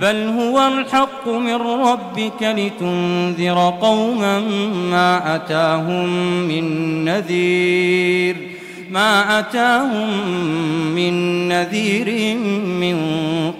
بل هو الحق من ربك لتنذر قوما ما أتاهم من نذير ما أتاهم من نذير من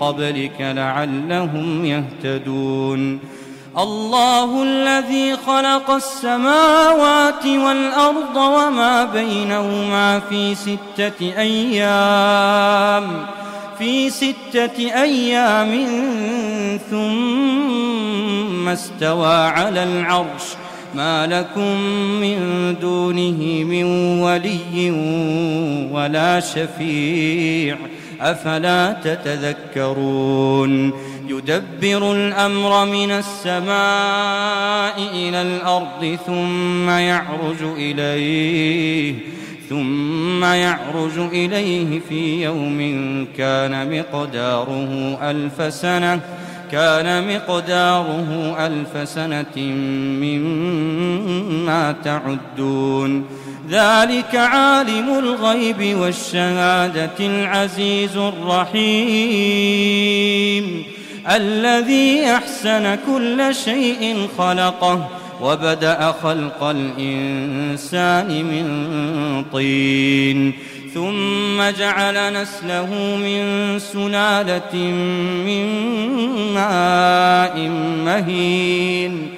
قبلك لعلهم يهتدون الله الذي خلق السماوات والأرض وما بينهما في ستة أيام في ستة أيام ثم استوى على العرش. ما لكم من دونه من ولي ولا شفيع. أفلا تتذكرون؟ يدبر الأمر من السماء إلى الأرض ثم يعرج إليه. ثم يعرج إليه في يوم كان مقداره ألف سنة كان مقداره ألف سنة مما تعدون. ذلك عالم الغيب والشهادة العزيز الرحيم الذي أحسن كل شيء خلقه. وبدأ خلق الإنسان من طين. ثم جعل نسله من سلالة من ماء مهين.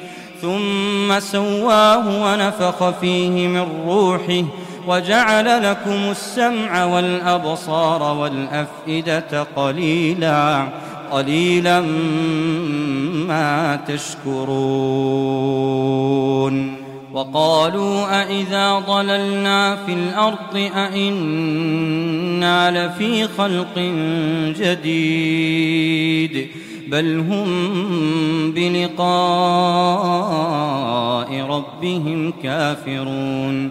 ثم سواه ونفخ فيه من روحه. وجعل لكم السمع والأبصار والأفئدة قليلاً. قليلا ما تشكرون وقالوا أإذا ضللنا في الأرض أإنا لفي خلق جديد بل هم بلقاء ربهم كافرون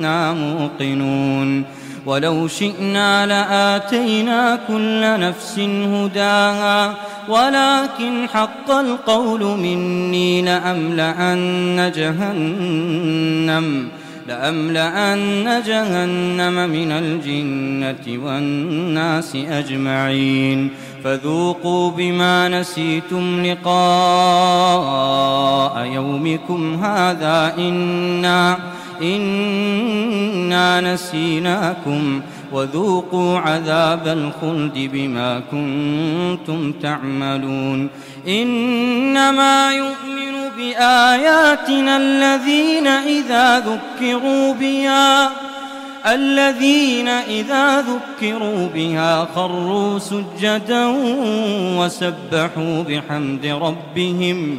إنا موقنون. ولو شئنا لآتينا كل نفس هداها. ولكن حق القول مني لأملأن جهنم لأملأن جهنم من الجنة والناس أجمعين. فذوقوا بما نسيتم لقاء يومكم هذا إنا إنا نسيناكم وذوقوا عذاب الخلد بما كنتم تعملون إنما يؤمن بآياتنا الذين إذا ذكروا بها الذين إذا ذكروا بها خروا سجدا وسبحوا بحمد ربهم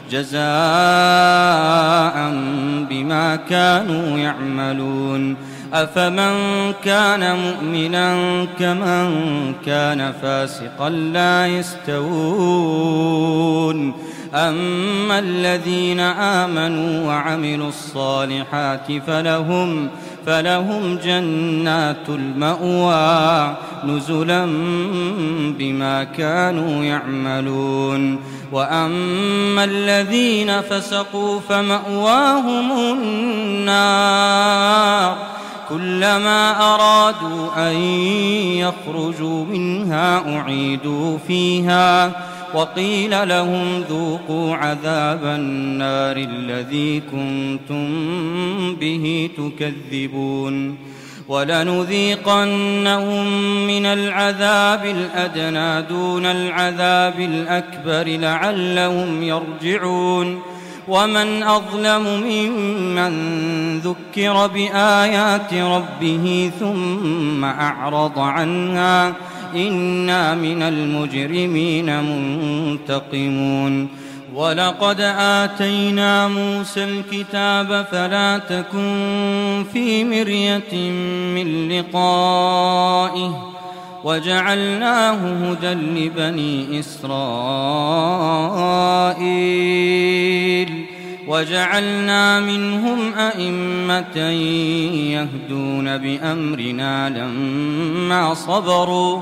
جزاء بما كانوا يعملون. أفمن كان مؤمنا كمن كان فاسقا لا يستوون. أما الذين آمنوا وعملوا الصالحات فلهم فلهم جنات المأوى نزلا بما كانوا يعملون. وأما الذين فسقوا فمأواهم النار كلما أرادوا أن يخرجوا منها أعيدوا فيها وقيل لهم ذوقوا عذاب النار الذي كنتم به تكذبون ولنذيقنهم من العذاب الأدنى دون العذاب الأكبر لعلهم يرجعون ومن أظلم ممن ذكر بآيات ربه ثم أعرض عنها إنا من المجرمين منتقمون. ولقد آتينا موسى الكتاب فلا تكن في مرية من لقائه. وجعلناه هدى لبني إسرائيل. وجعلنا منهم أئمة يهدون بأمرنا لما صبروا.